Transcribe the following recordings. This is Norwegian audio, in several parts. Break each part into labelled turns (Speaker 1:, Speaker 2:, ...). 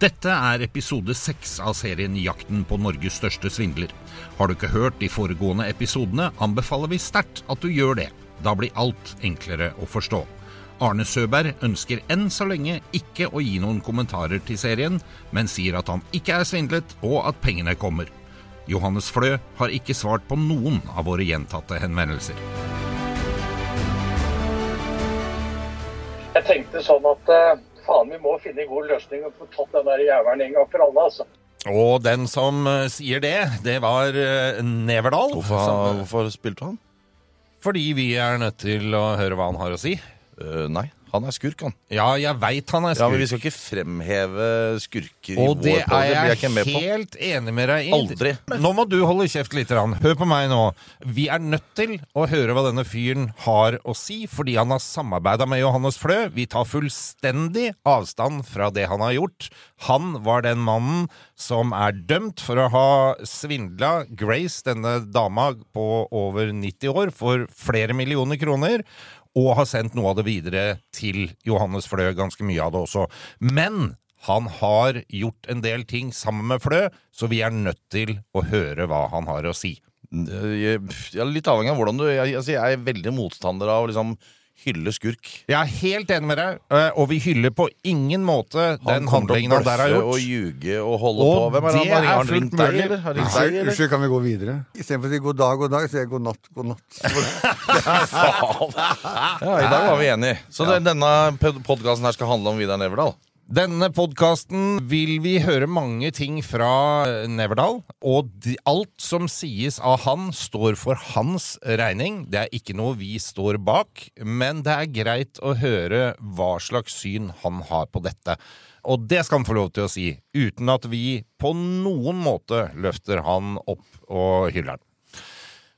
Speaker 1: Dette er episode seks av serien Jakten på Norges største svindler. Har du ikke hørt de foregående episodene, anbefaler vi sterkt at du gjør det. Da blir alt enklere å forstå. Arne Søberg ønsker enn så lenge ikke å gi noen kommentarer til serien, men sier at han ikke er svindlet, og at pengene kommer. Johannes Flø har ikke svart på noen av våre gjentatte henvendelser.
Speaker 2: Jeg tenkte sånn at eh, faen, vi må finne en god løsning og få tatt den der jævelen en gang for alle, altså.
Speaker 1: Og den som eh, sier det, det var eh, Neverdal.
Speaker 3: Hvorfor,
Speaker 1: som-
Speaker 3: hvorfor spilte han?
Speaker 1: Fordi vi er nødt til å høre hva han har å si.
Speaker 3: Uh, nei, han er skurk, han.
Speaker 1: Ja, jeg veit han er skurk.
Speaker 3: Ja, men. Vi skal ikke fremheve skurker
Speaker 1: og
Speaker 3: i
Speaker 1: det
Speaker 3: vår
Speaker 1: er
Speaker 3: Det blir jeg
Speaker 1: jeg
Speaker 3: med på.
Speaker 1: helt enig med deg i.
Speaker 3: Aldri.
Speaker 1: Nå må du holde kjeft litt. grann. Hør på meg nå. Vi er nødt til å høre hva denne fyren har å si, fordi han har samarbeida med Johannes Flø. Vi tar fullstendig avstand fra det han har gjort. Han var den mannen som er dømt for å ha svindla Grace, denne dama på over 90 år, for flere millioner kroner og har sendt noe av det videre til Johannes Flø, ganske mye av det også. Men han har gjort en del ting sammen med Flø, så vi er nødt til å høre hva han har å si.
Speaker 3: Eh, Jeg, jeg litt avhengig av hvordan du Jeg, jeg, jeg er veldig motstander av liksom hylle skurk.
Speaker 1: Jeg er helt enig med deg, eh, og vi hyller på ingen måte den
Speaker 3: Han den
Speaker 1: handlingen han der har
Speaker 3: gjort. og ljuge og holde
Speaker 1: Og
Speaker 3: på. Hvem er
Speaker 1: det
Speaker 3: Har
Speaker 1: er
Speaker 3: han
Speaker 1: fullt mulig.
Speaker 3: eller? Har han ringt
Speaker 4: Unnskyld,
Speaker 3: deg, eller?
Speaker 4: unnskyld, kan vi gå videre? Istedenfor å si god dag, god dag, sier jeg god natt, god natt.
Speaker 3: Ja, I dag var vi enige. Så ja. denne podkasten her skal handle om Vidar Neverdal.
Speaker 1: Denne podkasten vil vi høre mange ting fra eh, Neverdal, og de, alt som sies av han, står for hans regning. Det er ikke noe vi står bak, men det er greit å høre hva slags syn han har på dette. Og det skal han få lov til å si, uten at vi på noen måte løfter han opp og hyller han.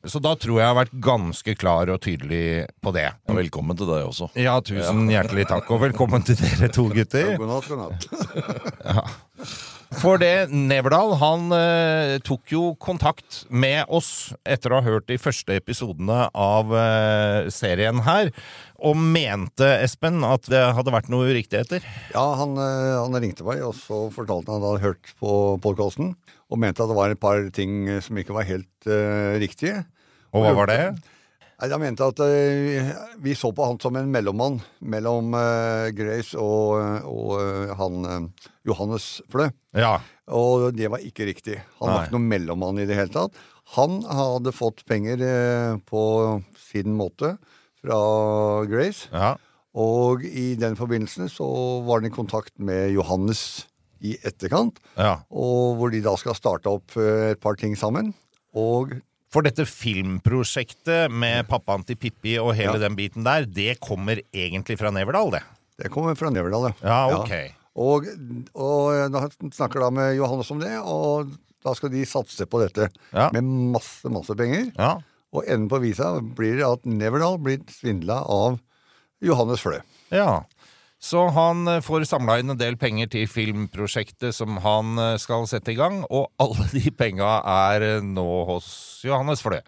Speaker 1: Så da tror jeg jeg har vært ganske klar og tydelig på det.
Speaker 3: Og velkommen til deg også.
Speaker 1: Ja, tusen hjertelig takk, og velkommen til dere to gutter.
Speaker 4: God natt, god natt.
Speaker 1: For det, Neverdal han eh, tok jo kontakt med oss etter å ha hørt de første episodene av eh, serien her, og mente, Espen, at det hadde vært noe uriktigheter.
Speaker 4: Ja, han, eh, han ringte meg, og så fortalte han at han hadde hørt på podkasten, og mente at det var et par ting som ikke var helt eh, riktige.
Speaker 1: Og hva var det?
Speaker 4: Han mente at eh, vi så på han som en mellommann mellom eh, Grace og, og eh, han Johannes Flø.
Speaker 1: Ja.
Speaker 4: Og det var ikke riktig. Han
Speaker 1: Nei.
Speaker 4: var ikke noen mellommann i det hele tatt. Han hadde fått penger på sin måte fra Grace.
Speaker 1: ja.
Speaker 4: Og i den forbindelse så var han i kontakt med Johannes i etterkant.
Speaker 1: ja.
Speaker 4: Og hvor de da skal starte opp et par ting sammen. Og
Speaker 1: For dette filmprosjektet med pappaen til Pippi og hele
Speaker 4: Ja.
Speaker 1: den biten der, det kommer egentlig fra Neverdal, det?
Speaker 4: det kommer fra Neverdal,
Speaker 1: Ja, ok.
Speaker 4: Og, og da snakker da med Johannes om det, og da skal de satse på dette
Speaker 1: Ja.
Speaker 4: med masse, masse penger.
Speaker 1: Ja.
Speaker 4: Og enden på visa blir at Neverdal blir svindla av Johannes Flø.
Speaker 1: Ja. Så han eh, får samla inn en del penger til filmprosjektet som han eh, skal sette i gang, og alle de penga er eh, nå hos Johannes Flø.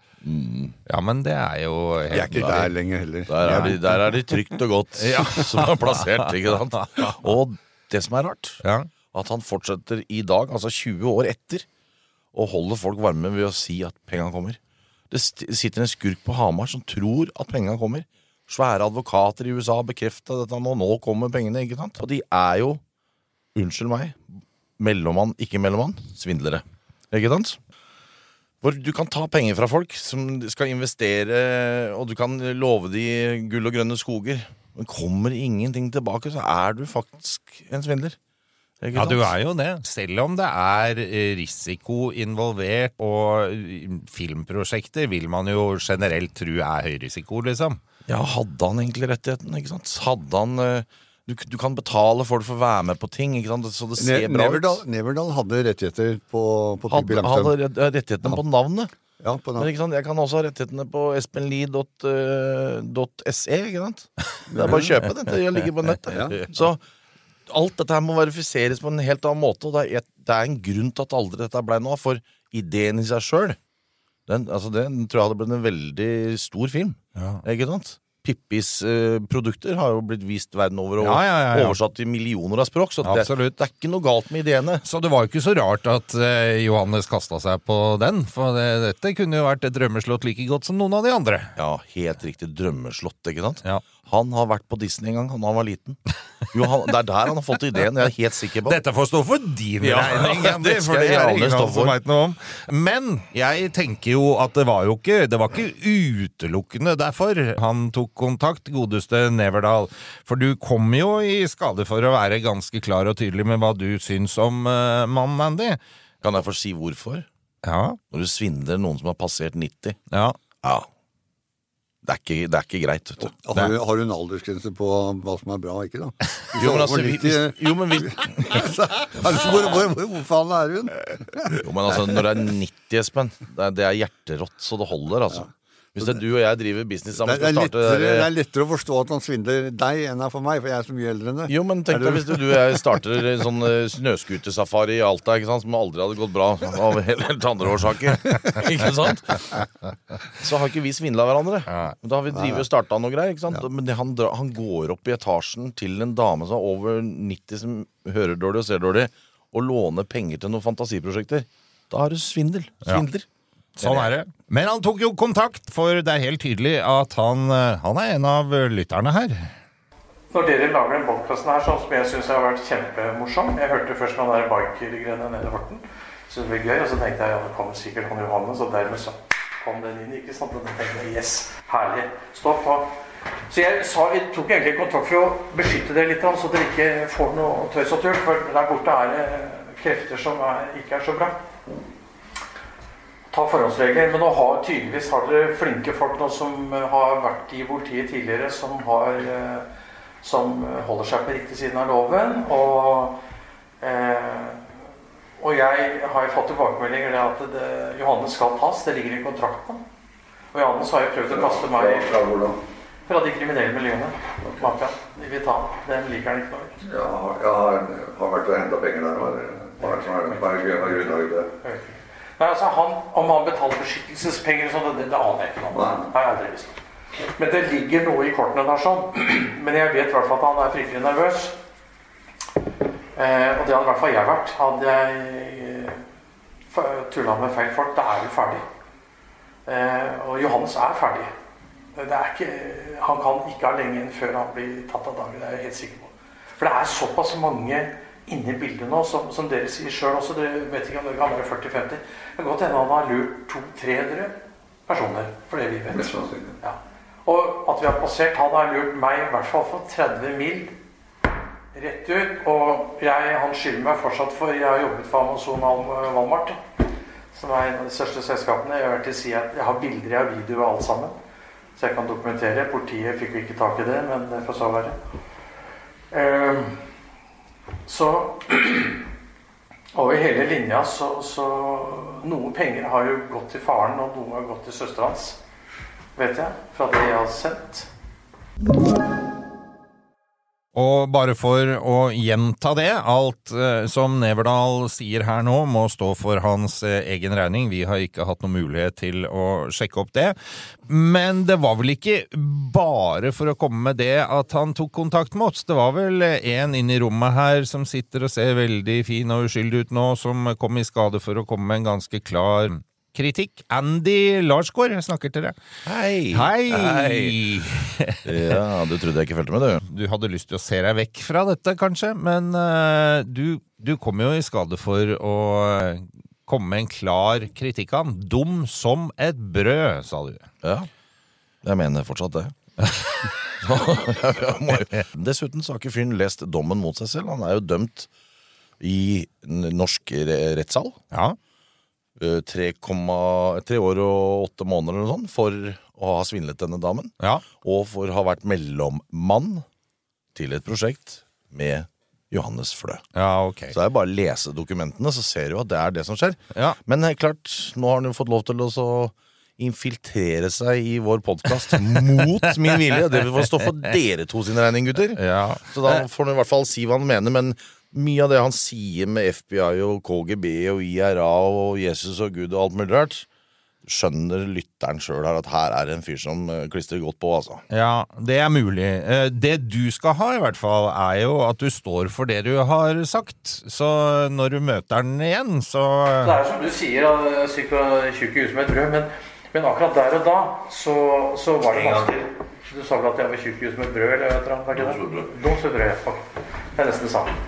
Speaker 1: Ja, men det er jo
Speaker 4: De er ikke der lenger heller.
Speaker 3: Der er, de, der er de trygt og godt som er plassert. ikke sant? Og det som er rart,
Speaker 1: Ja.
Speaker 3: at han fortsetter i dag, altså 20 år etter, å holde folk varme ved å si at penga kommer. Det sitter en skurk på Hamar som tror at penga kommer. Svære advokater i USA bekrefta dette og Nå kommer pengene. ikke sant? Og de er jo, unnskyld meg, mellommann, ikke mellommann, svindlere. Ikke sant? Hvor du kan ta penger fra folk som skal investere, og du kan love de gull og grønne skoger. Men kommer ingenting tilbake, så er du faktisk en svindler.
Speaker 1: Ja, du er jo det. Selv om det er eh, risiko involvert, og eh, filmprosjekter vil man jo generelt tro er høy risiko, liksom.
Speaker 3: Ja, hadde han egentlig rettigheten? ikke sant? Hadde han eh, du, du kan betale folk for å være med på ting, så det ser
Speaker 4: Ne
Speaker 3: bra
Speaker 4: Neverdal,
Speaker 3: ut.
Speaker 4: Hadde hadde rettigheter på, på Pippi
Speaker 3: Hadde, hadde rett- rettighetene på navnet.
Speaker 4: Ja, på
Speaker 3: sant? Jeg kan også ha rettighetene på espenli.se, ikke sant? Det er bare å kjøpe dette. Jeg ligger på nettet.
Speaker 4: Ja.
Speaker 3: Så alt dette her må verifiseres på en helt annen måte, og det er, et, det er en grunn til at aldri dette ble noe av, for ideen i seg sjøl, den, altså den tror jeg hadde blitt en veldig stor film. Ikke sant? Pippis eh, produkter har jo blitt vist verden over og
Speaker 1: Ja, ja, ja, ja.
Speaker 3: oversatt til millioner av språk, så det,
Speaker 1: Absolutt.
Speaker 3: det er ikke noe galt med ideene.
Speaker 1: Så det var jo ikke så rart at eh, Johannes kasta seg på den, for det, dette kunne jo vært et drømmeslott like godt som noen av de andre.
Speaker 3: Ja, helt riktig. Drømmeslott, ikke sant?
Speaker 1: Ja.
Speaker 3: Han har vært på Disney en gang da han var liten. Jo, han, Det er der han har fått ideen, jeg er helt sikker på.
Speaker 1: Dette får stå for din
Speaker 3: Ja,
Speaker 1: regning, Ja,
Speaker 3: det
Speaker 1: for det
Speaker 3: jeg
Speaker 1: er ingen som
Speaker 3: for.
Speaker 1: noe om. Men jeg tenker jo at det var jo ikke Det var ikke utelukkende derfor han tok kontakt, godeste Neverdal. For du kom jo i skade for å være ganske klar og tydelig med hva du syns om uh, mannen Andy.
Speaker 3: Kan jeg få si hvorfor?
Speaker 1: Ja,
Speaker 3: Når du svindler noen som har passert 90
Speaker 1: ja.
Speaker 3: Ja. Det er ikke, det er ikke greit, vet du.
Speaker 4: Har, du, har du en aldersgrense på hva som er bra og ikke, da?
Speaker 3: Jo, men altså, vi, jo, men vi,
Speaker 4: altså, hvor, hvor, hvor, hvor faen er hun?
Speaker 3: jo, men altså, når det er 90, Espen, det er, det er hjerterått så det holder, altså. Hvis det er du og jeg driver business
Speaker 4: Det
Speaker 3: sammen,
Speaker 4: er, det, er
Speaker 3: starte
Speaker 4: lettere, det
Speaker 3: der,
Speaker 4: er lettere å forstå at han svindler deg enn er for meg, for jeg er så mye eldre enn det.
Speaker 3: Jo, men tenk
Speaker 4: Er
Speaker 3: deg hvis du, du og jeg starter en sånn snøskutersafari snøscootersafari i Alta, ikke sant, som aldri hadde gått bra av helt, helt andre årsaker. ikke sant? Så har ikke vi svindla hverandre. Da har vi drivet og starta noe greier. ikke sant? Men det, han, drar, han går opp i etasjen til en dame som er over 90, som hører dårlig og ser dårlig, og låner penger til noen fantasiprosjekter. Da har du svindel. Svindler.
Speaker 1: Sånn er det. Men han tok jo kontakt, for det er helt tydelig at han, eh, han er en av lytterne her.
Speaker 5: Når dere lager den podkasten her, sånn som jeg syns har vært kjempemorsom Jeg hørte først noen der biker-greiene nede i Horten. Så det ble gøy, og så tenkte jeg ja, det kommer sikkert han Johannes, og dermed så kom den inn. ikke sant? Og da tenkte jeg yes, herlig. Stå på. Så jeg, sa, jeg tok egentlig kontakt for å beskytte dere litt, så dere ikke får noe tøys og tull. For der borte er det krefter som er, ikke er så bra. Ta forhåndsregler. Men nå har, tydeligvis har dere flinke folk nå som eh, har vært i politiet tidligere, som har eh, som holder seg på riktig siden av loven. Og, eh, og jeg har jo fått tilbakemeldinger det at det, Johannes skal tas. Det ligger i kontrakten. Og Johannes har jo prøvd å kaste meg
Speaker 6: Fra hvordan?
Speaker 5: fra de kriminelle miljøene. Maken. De vil ta. Den liker han ikke noe.
Speaker 6: Ja, jeg har, har vært og henta penger der. Er er er hva er grunnlaget for det?
Speaker 5: Nei, altså han, Om han betaler beskyttelsespenger og sånn, det, det aner jeg ikke noe om. Har jeg aldri visst. Men det ligger noe i kortene der sånn. Men jeg vet i hvert fall at han er fryktelig nervøs. Eh, og det hadde i hvert fall jeg vært. Hadde jeg eh, tulla med feil folk, da er du ferdig. Eh, og Johannes er ferdig. Det er ikke, han kan ikke ha lenge igjen før han blir tatt av dagen. Det er jeg helt sikker på. For det er såpass mange inne i bildet nå, som, som dere sier sjøl også. Dere vet ikke om dere kan være 40-50. Det kan godt hende han har lurt 200-300 personer, for det vi vet. Ja. Og at vi har passert Han har lurt meg i hvert fall for 30 mil rett ut. Og jeg, han skylder meg fortsatt for Jeg har jobbet for Amazon Al- Walmart, som er en av de største selskapene. Jeg vil til si at jeg har bilder, jeg har video og alt sammen. Så jeg kan dokumentere. Politiet fikk jo ikke tak i det, men det får så være. Ehm, så over hele linja så, så Noen penger har jo gått til faren, og noe har gått til søstera hans. Vet jeg. Fra det jeg har sendt.
Speaker 1: Og bare for å gjenta det, alt eh, som Neverdal sier her nå, må stå for hans eh, egen regning. Vi har ikke hatt noen mulighet til å sjekke opp det. Men det var vel ikke bare for å komme med det at han tok kontakt med oss. Det var vel eh, en inne i rommet her som sitter og ser veldig fin og uskyldig ut nå, som kom i skade for å komme med en ganske klar kritikk. Andy Larsgaard snakker til deg.
Speaker 3: Hei!
Speaker 1: Hei!
Speaker 3: Ja, du trodde jeg ikke fulgte med, du?
Speaker 1: Du hadde lyst til å se deg vekk fra dette, kanskje, men uh, du, du kom jo i skade for å komme med en klar kritikk av han. Dum som et brød, sa du.
Speaker 3: Ja. Jeg mener fortsatt det. Dessuten så har ikke fyren lest dommen mot seg selv. Han er jo dømt i norsk rettssal.
Speaker 1: Ja.
Speaker 3: Eh, 3,- Tre år og åtte måneder eller noe sånt for å ha svindlet denne damen.
Speaker 1: Ja.
Speaker 3: Og for å ha vært mellommann til et prosjekt med Johannes Flø.
Speaker 1: Ja, okay.
Speaker 3: Så det er bare å lese dokumentene, så ser du at det er det som skjer.
Speaker 1: Ja.
Speaker 3: Men eh, klart, nå har han jo fått lov til å så infiltrere seg i vår podkast mot min vilje. Det får stå for dere to sin regning, gutter.
Speaker 1: Ja.
Speaker 3: Så da får han i hvert fall si hva han mener. Men mye av det han sier med FBI og KGB og IRA og Jesus og Gud og alt mulig rart, skjønner lytteren sjøl her at her er det en fyr som eh, klistrer godt på, altså.
Speaker 1: Ja, det er mulig. Eh, Det du skal ha, i hvert fall, er jo at du står for det du har sagt. Så når du møter den igjen, så
Speaker 5: Det er som du sier, tjukk i huet som et brød, men, men akkurat der og da så, så var det vanskelig. Du sa vel at jeg var tjukk i huet som et brød, eller hva det? Var et brød. Det er nesten det samme.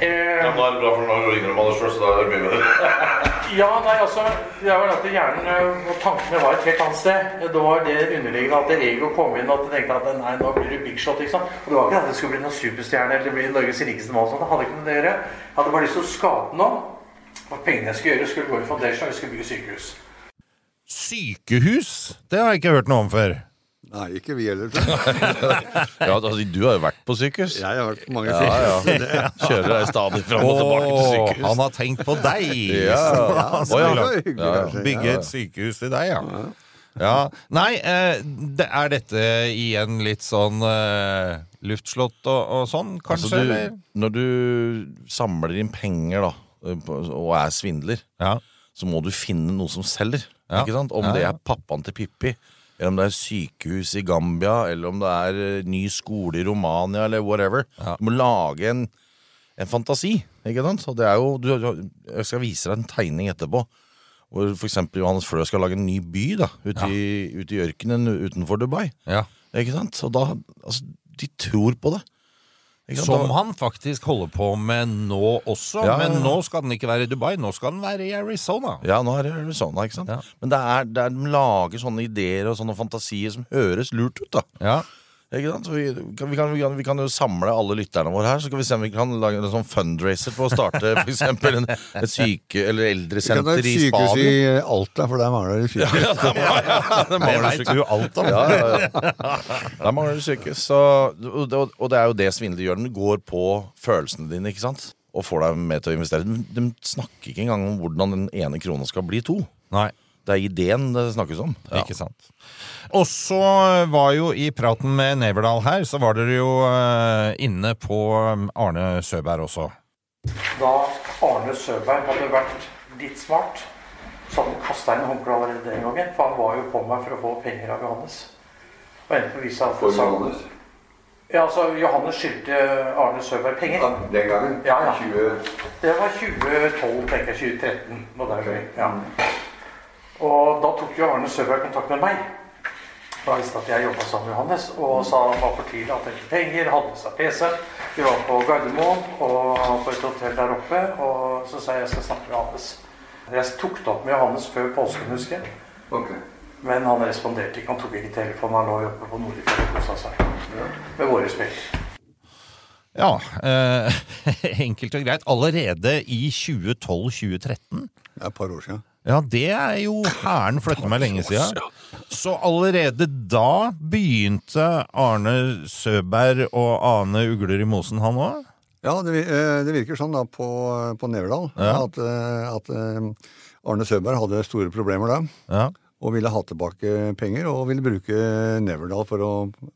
Speaker 5: Eh,
Speaker 6: er det bra, for nå sjøl, så da er det mye bedre.
Speaker 5: Ja, nei, altså, det er vel at hjernen øh, og tankene var et helt annet sted. Det var det underliggende at det ego kom inn og tenkte at nei, nå blir du big shot. ikke sant? Og det var ikke at det skulle bli noen superstjerne eller bli Norges rikeste mann. Det hadde ikke noe med det å gjøre. Jeg hadde bare lyst til å skape noe. Og pengene jeg skulle gjøre, skulle gå i foundation, og vi skulle bygge sykehus.
Speaker 1: Sykehus? Det har jeg ikke hørt noe om før.
Speaker 4: Nei, ikke vi heller.
Speaker 3: Ja, altså, du har jo vært på sykehus.
Speaker 4: Jeg har vært på mange
Speaker 3: Ja, ja.
Speaker 4: sykehus.
Speaker 3: Kjører deg stadig fram og tilbake til sykehus.
Speaker 1: han har tenkt på deg!
Speaker 3: Ja.
Speaker 1: Så
Speaker 3: Ja,
Speaker 1: han
Speaker 3: ja.
Speaker 4: Det var
Speaker 1: lage-
Speaker 4: hyggelig,
Speaker 3: Ja, ja.
Speaker 1: Bygge et sykehus til deg, ja. ja. Nei, eh, er dette igjen litt sånn eh, luftslott og, og sånn, kanskje?
Speaker 3: Altså, du, når du samler inn penger da, og er svindler,
Speaker 1: Ja.
Speaker 3: så må du finne noe som selger.
Speaker 1: Ja.
Speaker 3: Ikke sant? Om
Speaker 1: Ja,
Speaker 3: det er pappaen til Pippi, eller om det er sykehus i Gambia, eller om det er eh, ny skole i Romania, eller whatever.
Speaker 1: Ja.
Speaker 3: Du må lage en, en fantasi. Ikke sant? Det er jo, du, jeg skal vise deg en tegning etterpå. Hvor eksempel Johannes Flø skal lage en ny by da, ute, i, ute i ørkenen utenfor Dubai.
Speaker 1: Ja.
Speaker 3: Ikke sant? Og da, altså, de tror på det.
Speaker 1: Som han faktisk holder på med nå også,
Speaker 3: ja,
Speaker 1: men nå skal den ikke være i Dubai, nå skal den være i Arizona.
Speaker 3: Ja, nå er det Arizona, ikke sant?
Speaker 1: Ja.
Speaker 3: Men det er, det er, de lager sånne ideer og sånne fantasier som høres lurt ut, da.
Speaker 1: Ja.
Speaker 3: Ikke sant? Vi, kan, vi, kan, vi, kan, vi kan jo samle alle lytterne våre her, så kan vi se om vi kan lage en sånn fundraiser på å starte for eksempel en, et syke- eller
Speaker 4: Vi kan ha et
Speaker 3: i
Speaker 4: sykehus i
Speaker 3: Spania.
Speaker 4: Alta, for der mangler det sykehus.
Speaker 3: Ja, der mangler- ja, der
Speaker 1: Det
Speaker 3: mangler det sykehus. ja, ja. Der mangler det sykehus. Så, og, det, og det er jo det svindlet gjør. Den går på følelsene dine, ikke sant? Og får deg med til å investere. De, de snakker ikke engang om hvordan den ene krona skal bli to.
Speaker 1: Nei,
Speaker 3: Det er ideen det snakkes om.
Speaker 1: ikke sant. Og så var jo i praten med Neverdal her, så var dere jo eh, inne på um, Arne Søberg også.
Speaker 5: Da Arne Søberg hadde vært litt smart, så hadde han kasta inn håndkleet allerede den gangen. For han var jo på meg for å få penger av Johannes. Og endte på å vise at
Speaker 6: For Johannes.
Speaker 5: Ja, altså Johannes skyldte Arne Søberg penger.
Speaker 6: Ja, Den gangen.
Speaker 5: Ja, ja.
Speaker 6: 20...
Speaker 5: Det var 2012, tenker jeg. 2013. Nå der, okay. ja. Og da tok jo Arne Søberg kontakt med meg. Da visste at jeg jobba sammen med Johannes, og sa han var for tidlig hadde ikke penger, hadde med seg PC. Vi var på Gardermoen og på et hotell der oppe, og så sa jeg jeg skal snakke med Johannes. Jeg tok det opp med Johannes før påsken, husker jeg.
Speaker 6: Ok.
Speaker 5: Men han responderte ikke. Han tok ikke telefonen. Han lå oppe på Nordli og kosa seg. Med våre spill.
Speaker 1: Ja, eh, enkelt og greit. Allerede i 2012-2013
Speaker 4: Det er et par år siden.
Speaker 1: Ja, det er jo hæren flytta meg lenge siden. Så allerede da begynte Arne Søberg og ane ugler i mosen, han òg?
Speaker 4: Ja, det, eh, det virker sånn da på, på Neverdal
Speaker 1: Ja.
Speaker 4: at, eh, at eh, Arne Søberg hadde store problemer da,
Speaker 1: Ja.
Speaker 4: og ville ha tilbake penger, og ville bruke Neverdal for å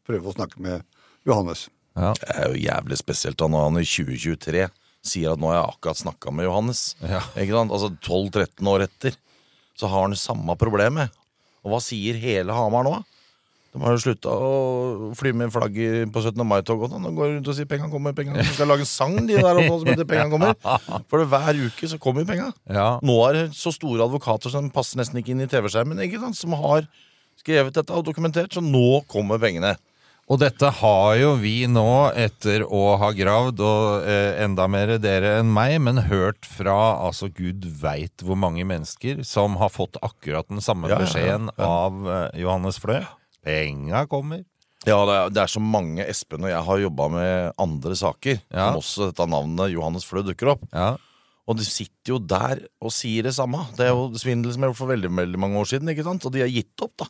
Speaker 4: prøve å snakke med Johannes.
Speaker 1: ja.
Speaker 3: Det er jo jævlig spesielt da når han i 2023 sier at nå har jeg akkurat snakka med Johannes.
Speaker 1: Ja.
Speaker 3: Altså 12-13 år etter. Så har han det samme problemet. Og hva sier hele Hamar nå? De har jo slutta å fly med flagg på 17. mai-tog. De sånn, går rundt og sier 'penga kommer', penga kommer. De skal lage en sang, de der oppe som heter 'Penga kommer'. For hver uke så kommer penga.
Speaker 1: ja.
Speaker 3: Nå er det så store advokater som passer nesten ikke inn i TV-skjermen, som har skrevet dette og dokumentert, så nå kommer pengene.
Speaker 1: Og dette har jo vi nå, etter å ha gravd, og eh, enda mer dere enn meg, men hørt fra altså gud veit hvor mange mennesker som har fått akkurat den samme
Speaker 3: Ja, beskjeden ja, ja.
Speaker 1: av eh, Johannes Flø. Penga kommer.
Speaker 3: Ja, det er, det er så mange Espen og jeg har jobba med andre saker, som også dette navnet Johannes Flø dukker opp.
Speaker 1: Ja.
Speaker 3: Og de sitter jo der og sier det samme. Det er jo svindel som er gjort for veldig, veldig mange år siden, ikke sant? Og de har gitt opp, da.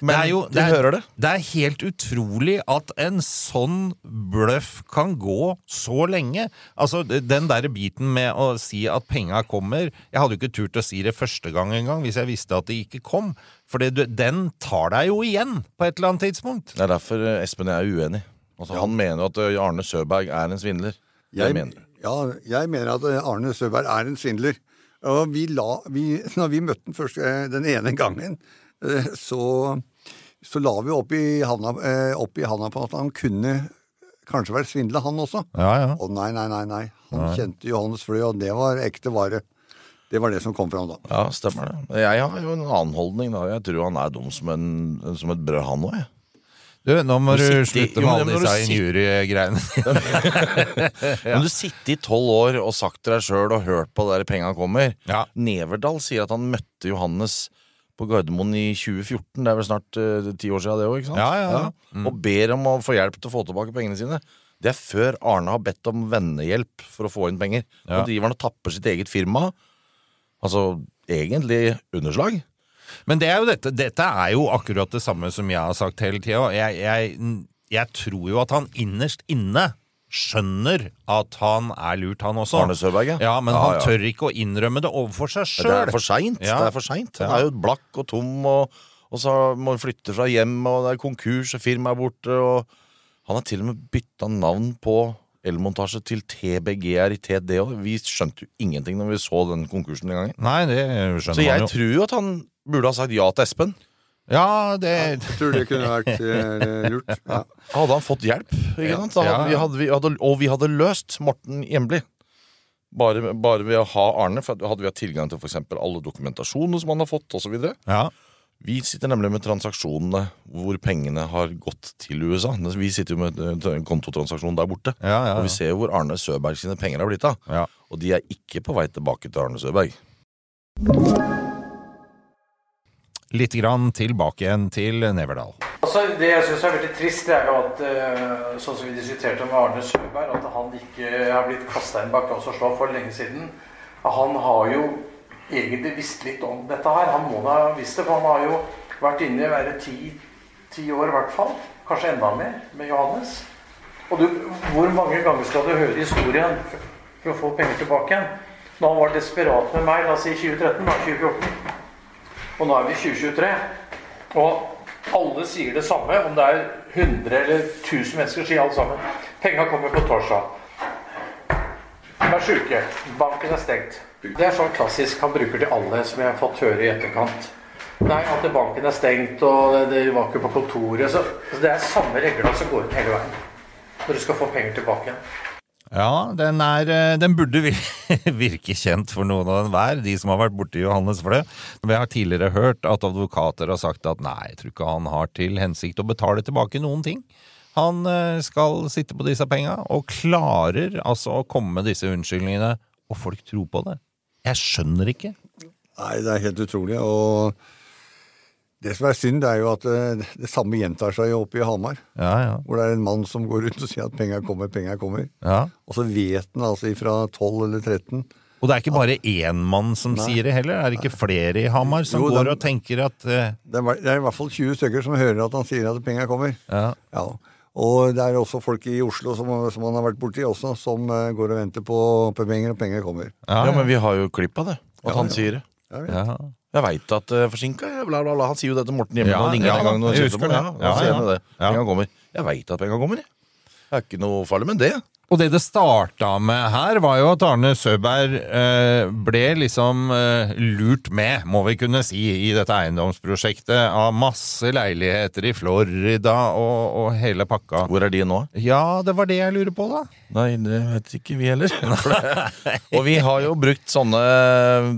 Speaker 3: Men
Speaker 1: det er jo,
Speaker 3: de
Speaker 1: det er,
Speaker 3: hører det.
Speaker 1: Det er helt utrolig at en sånn bløff kan gå så lenge. Altså, Den der biten med å si at penga kommer Jeg hadde jo ikke turt å si det første gang engang hvis jeg visste at det ikke kom. For den tar deg jo igjen på et eller annet tidspunkt.
Speaker 3: Det er derfor eh, Espen og jeg er uenig. Altså, Han mener jo at eh, Arne Søberg er en svindler.
Speaker 4: Jeg,
Speaker 3: mener.
Speaker 4: ja, jeg mener at eh, Arne Søberg er en svindler. Og vi la, vi, når vi møtte den første, den ene gangen, så, så la vi opp i handa, eh, opp i havna på at han kunne kanskje vært svindla, han også.
Speaker 1: Ja, ja.
Speaker 4: Og nei, nei, nei, nei. Han kjente Johannes Fløy, og det var ekte vare. Det var det som kom fram da.
Speaker 3: Ja, stemmer det. Jeg har jo en annen holdning. da Jeg tror han er dum som, en, som et brød, han òg.
Speaker 1: Du, nå må
Speaker 3: Du
Speaker 1: du slutte med alle disse injuriegreiene. ja.
Speaker 3: Men du sitter i tolv år og sagt til deg sjøl og hørt på der penga kommer.
Speaker 1: Ja.
Speaker 3: Neverdal sier at han møtte Johannes på Gardermoen i 2014. Det er vel snart eh, ti år siden det òg, ikke sant?
Speaker 1: Ja, ja, ja.
Speaker 3: Og ber om å få hjelp til å få tilbake pengene sine. Det er før Arne har bedt om vennehjelp for å få inn penger. Og driver han og tapper sitt eget firma. Altså egentlig underslag.
Speaker 1: Men det er jo dette, dette er jo akkurat det samme som jeg har sagt hele tida. Jeg, jeg, jeg tror jo at han innerst inne skjønner at han er lurt, han også.
Speaker 3: Arne Søberg, ja.
Speaker 1: Ja, men
Speaker 3: Ja,
Speaker 1: han tør ikke å innrømme det overfor seg
Speaker 3: Det er for seint.
Speaker 1: Ja.
Speaker 3: Det er for. Han er jo blakk og tom, og, og så må han flytte fra hjem, og det er konkurs, og firmaet er borte, og Han har til og med bytta navn på elmontasje til TBGR i TD. Vi skjønte jo ingenting når vi så den konkursen den gangen.
Speaker 1: Nei, det
Speaker 3: Så
Speaker 1: skjønner
Speaker 3: jeg
Speaker 1: man jo.
Speaker 3: tror jo at han burde ha sagt ja til Espen.
Speaker 1: Ja, det
Speaker 4: Jeg tror det kunne vært eh, lurt. Ja.
Speaker 3: Hadde han fått hjelp, ikke sant? Da
Speaker 1: Ja,
Speaker 3: hadde vi, hadde vi, hadde, og vi hadde løst Morten Hjemli. Bare, bare ved å ha Arne, for hadde vi hatt tilgang til for eksempel alle dokumentasjonene som han har fått, osv.
Speaker 1: Ja.
Speaker 3: Vi sitter nemlig med transaksjonene hvor pengene har gått til USA. Vi sitter jo med kontotransaksjonen en kontotransaksjon der borte.
Speaker 1: Ja, ja,
Speaker 3: Og vi ser jo hvor Arne Søberg sine penger har blitt av.
Speaker 1: Ja.
Speaker 3: Og de er ikke på vei tilbake til Arne Søberg.
Speaker 1: Litt grann tilbake igjen til Neverdal.
Speaker 5: Altså, det jeg syns er veldig trist, det er jo at eh, sånn som vi diskuterte med Arne Søberg, at han ikke har blitt kasta inn bak lås og slå for lenge siden. Han har jo egentlig visst litt om dette her. Han må da ha visst det, for han har jo vært inne i være ti, ti år i hvert fall. Kanskje enda mer med Johannes. Og du, hvor mange ganger skal du høre historien for, å få penger tilbake igjen? Da han var desperat med meg, la oss si 2013, da 2014. Og nå er vi i 2023. Og alle sier det samme, om det er 100 eller 1000 mennesker, sier alle sammen. Penga kommer på torsdag. De er sjuke. Banken er stengt. Det er sånn klassisk han bruker til alle, som jeg har fått høre i etterkant. Nei, at banken er stengt, og det, var ikke på kontoret. Så, det er samme regler som går inn hele veien. Når du skal få penger tilbake igjen.
Speaker 1: Ja, den, er, eh, den burde virke kjent for noen av enhver, de som har vært borti Johannes Flø. Vi har tidligere hørt at advokater har sagt at nei, jeg tror ikke han har til hensikt å betale tilbake noen ting. Han eh, skal sitte på disse penga, og klarer altså å komme med disse unnskyldningene, og folk tror på det. Jeg skjønner ikke.
Speaker 4: Nei, det er helt utrolig. Og det som er synd, det er jo at eh, det samme gjentar seg jo oppe i Hamar.
Speaker 1: Ja, ja.
Speaker 4: Hvor det er en mann som går rundt og sier at penga kommer, penga kommer.
Speaker 1: ja.
Speaker 4: Og så vet han altså ifra 12 eller 13
Speaker 1: Og det er ikke bare én mann som
Speaker 4: Nei.
Speaker 1: sier det heller. Er det ikke flere i Hamar som
Speaker 4: Jo,
Speaker 1: går
Speaker 4: den-
Speaker 1: og tenker at uh...
Speaker 4: det er, det er i hvert fall 20 stykker som hører at han sier at penga kommer.
Speaker 1: ja,
Speaker 4: Ja. Og det er også folk i Oslo som, som han har vært borti også, som uh, går og venter på, på penger, og penger kommer.
Speaker 1: ja,
Speaker 3: Ja, men vi har jo klipp av det. At
Speaker 4: Ja,
Speaker 3: han
Speaker 4: ja.
Speaker 3: sier det.
Speaker 4: Jeg vet.
Speaker 1: ja.
Speaker 3: Jeg veit at uh, forsinka, ja, bla, bla, bla. Han sier jo det til Morten hjemme.
Speaker 1: Ja,
Speaker 3: han ringer
Speaker 1: ja,
Speaker 3: en gang når
Speaker 1: jeg husker det.
Speaker 3: Ja,
Speaker 1: Ja,
Speaker 3: ja. Jeg veit at penga kommer, jeg. Det er ikke noe farlig med det.
Speaker 1: Og det det starta med her, var jo at Arne Søberg eh, ble liksom eh, lurt med, må vi kunne si, i dette eiendomsprosjektet av masse leiligheter i Florida og, og hele pakka.
Speaker 3: Hvor er de nå?
Speaker 1: Ja, det var det jeg lurer på, da.
Speaker 3: Nei, det vet ikke vi heller. Og vi har jo brukt sånne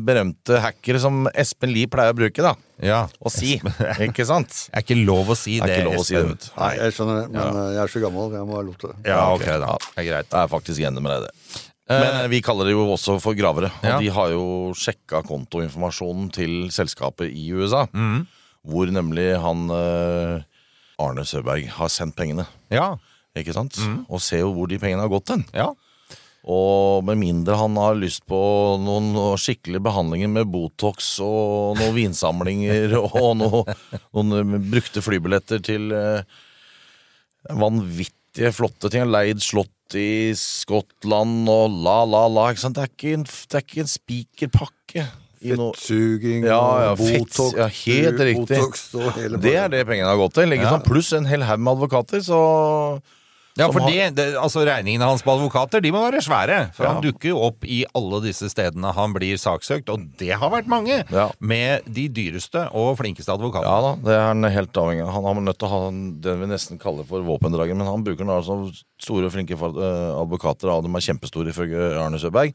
Speaker 3: berømte hackere som Espen Lie pleier å bruke, da.
Speaker 1: Ja.
Speaker 3: Å si. Ikke sant?
Speaker 1: Det er ikke lov å si
Speaker 3: Det
Speaker 1: det.
Speaker 3: er ikke lov å si det. ut.
Speaker 4: Nei, jeg skjønner det, men ja. jeg er så gammel, jeg må ha lov til det.
Speaker 1: Ja, ok, da. Det er greit.
Speaker 3: Jeg er faktisk enig med deg i det. Men eh, vi kaller det jo også for gravere. Og
Speaker 1: Ja.
Speaker 3: de har jo sjekka kontoinformasjonen til selskapet i USA.
Speaker 1: Mm.
Speaker 3: Hvor nemlig han eh, Arne Søberg har sendt pengene.
Speaker 1: Ja.
Speaker 3: Ikke sant?
Speaker 1: Mm.
Speaker 3: Og se jo hvor de pengene har gått hen.
Speaker 1: Ja.
Speaker 3: Og med mindre han har lyst på noen skikkelige behandlinger med Botox og noen vinsamlinger og noe, noen brukte flybilletter til eh, vanvittige flotte ting. Leid slott i Skottland og la, la, la. Ikke sant? Det er ikke en, det er ikke en spikerpakke.
Speaker 4: Fettsuging
Speaker 3: Ja, ja,
Speaker 4: Botox.
Speaker 3: ja, helt riktig.
Speaker 4: Botox
Speaker 3: Det er det pengene har gått til.
Speaker 1: Ja.
Speaker 3: Pluss en hel haug med advokater, så
Speaker 1: Ja, for
Speaker 3: har-
Speaker 1: det, altså Regningene hans på advokater de må være svære. For
Speaker 3: Ja.
Speaker 1: han dukker jo opp i alle disse stedene han blir saksøkt, og det har vært mange.
Speaker 3: Ja.
Speaker 1: Med de dyreste og flinkeste advokatene.
Speaker 3: Ja da, det er han helt avhengig av. Han har nødt til å ha det vi nesten kaller for våpendrager, men han bruker nå altså store, flinke eh, advokater, og de er kjempestore ifølge Arne Søberg.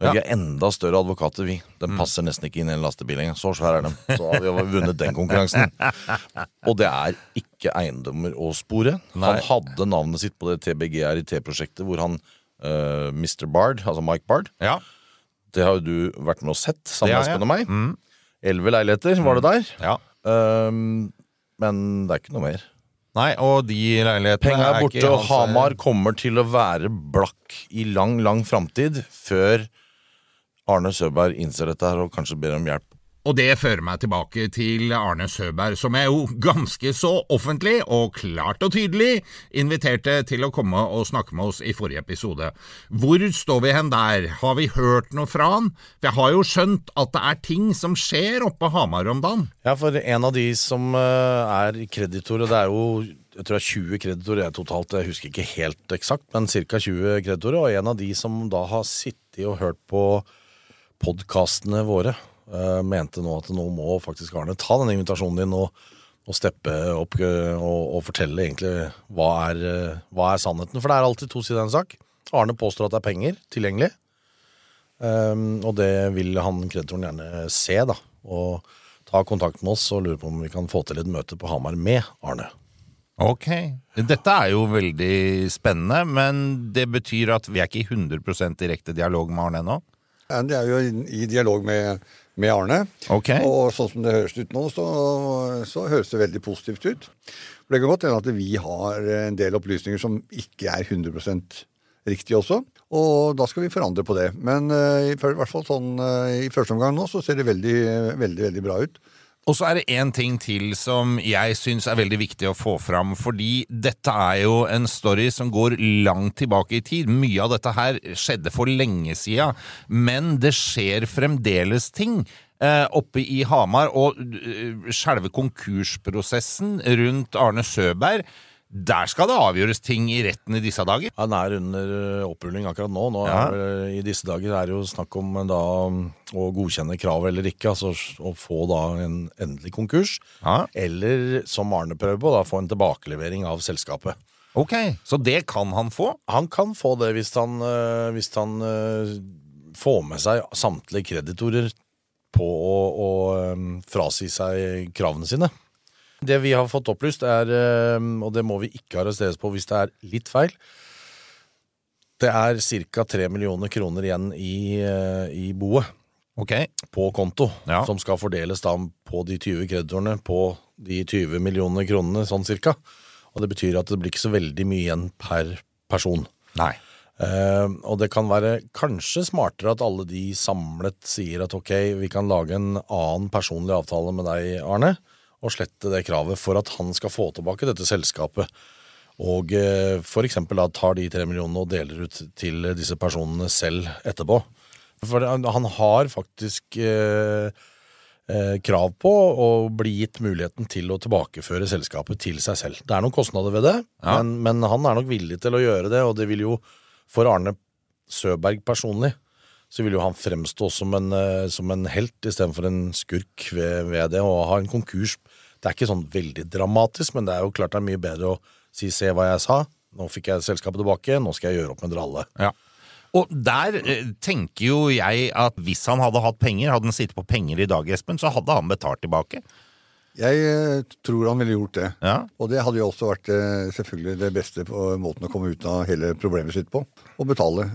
Speaker 3: Men vi er enda større advokater, vi. Den
Speaker 1: Mm.
Speaker 3: passer nesten ikke inn i en lastebil engang. Så svære er den. Så vi har vunnet den konkurransen. Og det er ikke eiendommer å spore.
Speaker 1: Nei.
Speaker 3: Han hadde navnet sitt på det TBGRIT-prosjektet hvor han uh, Mr. Bard, altså Mike Bard
Speaker 1: Ja.
Speaker 3: Det har jo du vært med og sett sammen med. Espen og meg.
Speaker 1: Mm.
Speaker 3: Elleve leiligheter var det der.
Speaker 1: ja.
Speaker 3: Um, men det er ikke noe mer.
Speaker 1: Nei, og de leilighetene
Speaker 3: Penga er borte, og
Speaker 1: eh,
Speaker 3: Hamar kommer til å være blakk i lang, lang framtid før Arne Søberg innser dette her og kanskje ber om hjelp.
Speaker 7: Og det fører meg tilbake til Arne Søberg, som jeg jo ganske så offentlig og klart og tydelig inviterte til å komme og snakke med oss i forrige episode. Hvor står vi hen der? Har vi hørt noe fra han? For jeg har jo skjønt at det er ting som skjer oppe på Hamar om dagen.
Speaker 3: Ja, for en av de som eh, er kreditorer, det er jo jeg tror det er 20 kreditorer totalt, jeg husker ikke helt eksakt, men ca. 20 kreditorer. Og en av de som da har sittet og hørt på podkastene våre, uh, mente nå at nå må faktisk Arne ta den invitasjonen din og, og steppe opp eh, og, og fortelle egentlig hva er, eh, hva er sannheten. For det er alltid to sider av en sak. Arne påstår at det er penger tilgjengelig, Um, og det vil han kreditoren gjerne se, da. Og ta kontakt med oss og lure på om vi kan få til et møte på Hamar med Arne.
Speaker 1: Ok. Dette er jo veldig spennende, men det betyr at vi er ikke i 100% direkte dialog med Arne ennå?
Speaker 4: Det er jo i, dialog med, med Arne.
Speaker 1: Okay.
Speaker 4: Og sånn som det høres ut nå, så, så høres det veldig positivt ut. For Det kan godt hende at vi har en del opplysninger som ikke er 100% riktige også. Og da skal vi forandre på det. Men uh, i, i hvert fall sånn uh, i første omgang nå så ser det veldig, veldig, veldig bra ut.
Speaker 1: Og så er det én ting til som jeg syns er veldig viktig å få fram, fordi dette er jo en story som går langt tilbake i tid. Mye av dette her skjedde for lenge sida, men det skjer fremdeles ting. eh, Oppe i Hamar, og uh, selve konkursprosessen rundt Arne Søberg, der skal det avgjøres ting i retten i disse dager.
Speaker 3: Han er under eh, opprulling akkurat nå. nå
Speaker 1: Ja.
Speaker 3: er I disse dager er det jo snakk om eh, da, å godkjenne kravet eller ikke. Altså å få da en endelig konkurs.
Speaker 1: Ja.
Speaker 3: Eller, som Arne prøver på, da, få en tilbakelevering av selskapet.
Speaker 1: Ok, Så det kan han få?
Speaker 3: Han kan få det hvis han, hvis han får med seg samtlige kreditorer på å, å frasi seg kravene sine. Det vi har fått opplyst, er, og det må vi ikke arresteres på hvis det er litt feil Det er ca. 3 millioner kroner igjen i, øh, i boet
Speaker 1: okay.
Speaker 3: på konto,
Speaker 1: Ja.
Speaker 3: som skal fordeles da på de 20 kreditorene på de 20 millioner kronene, sånn cirka. Og det betyr at det blir ikke så veldig mye igjen per person.
Speaker 1: Nei.
Speaker 3: Uh, og det kan være kanskje smartere at alle de samlet sier at ok, vi kan lage en annen personlig avtale med deg, Arne, og slette det kravet for at han skal få tilbake dette selskapet. Og eh, for eksempel da tar de tre millionene og deler ut til disse personene selv etterpå. For han han har faktisk eh, eh, krav på å bli gitt muligheten til å tilbakeføre selskapet til seg selv. Det er noen kostnader ved det,
Speaker 1: Ja.
Speaker 3: men, men han er nok villig til å gjøre det, og det vil jo for Arne Søberg personlig så vil jo han fremstå som en, eh, som en helt istedenfor en skurk ved, ved det. Og ha en konkurs Det er ikke sånn veldig dramatisk, men det er jo klart det er mye bedre å si 'se hva jeg sa', nå fikk jeg selskapet tilbake, nå skal jeg gjøre opp med dere alle.
Speaker 1: Ja. Og der eh, tenker jo jeg at hvis han hadde hatt penger, hadde han sittet på penger i dag, Espen, så hadde han betalt tilbake.
Speaker 4: Jeg eh, tror han ville gjort det.
Speaker 1: Ja.
Speaker 4: Og det hadde jo også vært selvfølgelig det beste på måten å komme ut av hele problemet sitt på. Å betale.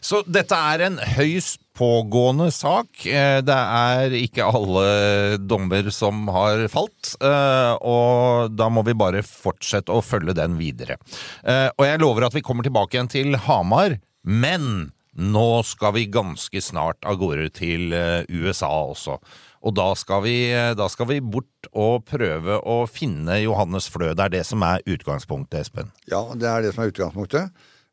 Speaker 1: Så dette er en høyst pågående sak. Eh, Det er ikke alle dommer som har falt, eh, og da må vi bare fortsette å følge den videre. Eh, Og jeg lover at vi kommer tilbake igjen til Hamar Men nå skal vi ganske snart av gårde til USA også. Og da skal, vi, da skal vi bort og prøve å finne Johannes Flø. Det er det som er utgangspunktet, Espen.
Speaker 4: Ja, det er det som er utgangspunktet.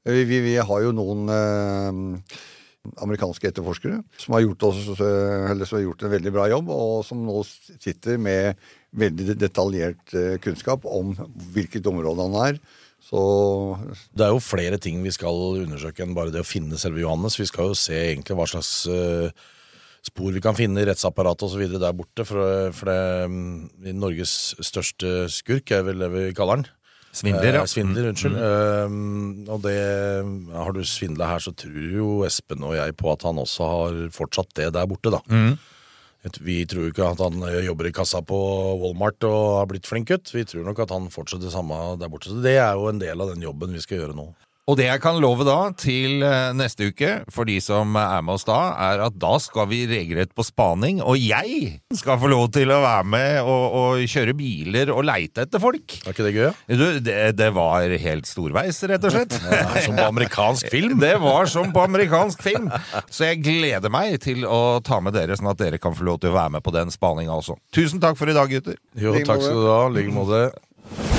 Speaker 4: Vi, vi, vi har jo noen eh, amerikanske etterforskere som har, gjort oss, eh, eller som har gjort en veldig bra jobb, og som nå sitter med veldig detaljert eh, kunnskap om hvilket område han er. Så
Speaker 3: Det er jo flere ting vi skal undersøke enn bare det å finne selve Johannes. Vi skal jo se egentlig hva slags eh, spor vi kan finne i rettsapparatet osv. der borte. For, for det, mm, Norges største skurk er vel det vi kaller han.
Speaker 1: Svindler, ja.
Speaker 3: Eh, svindler, unnskyld. Eh, og det Har du svindla her, så tror jo Espen og jeg på at han også har fortsatt det der borte, da. Vi tror jo ikke at han eh, jobber i kassa på Walmart og har blitt flink gutt. Vi tror nok at han fortsetter det samme der borte. Så det er jo en del av den jobben vi skal gjøre nå.
Speaker 1: Og det jeg kan love da, til eh, neste uke, for de som er med oss da, er at da skal vi regelrett på spaning, og jeg skal få lov til å være med og, og kjøre biler og leite etter folk.
Speaker 3: Er ikke det gøy?
Speaker 1: Du, det, det var helt storveis, rett og slett.
Speaker 3: Som på amerikansk film.
Speaker 1: Det var som på amerikansk film. Så jeg gleder meg til å ta med dere, sånn at dere kan få lov til å være med på den spaninga også. Tusen takk for i dag, gutter.
Speaker 3: Jo, takk skal du ha. I like måte.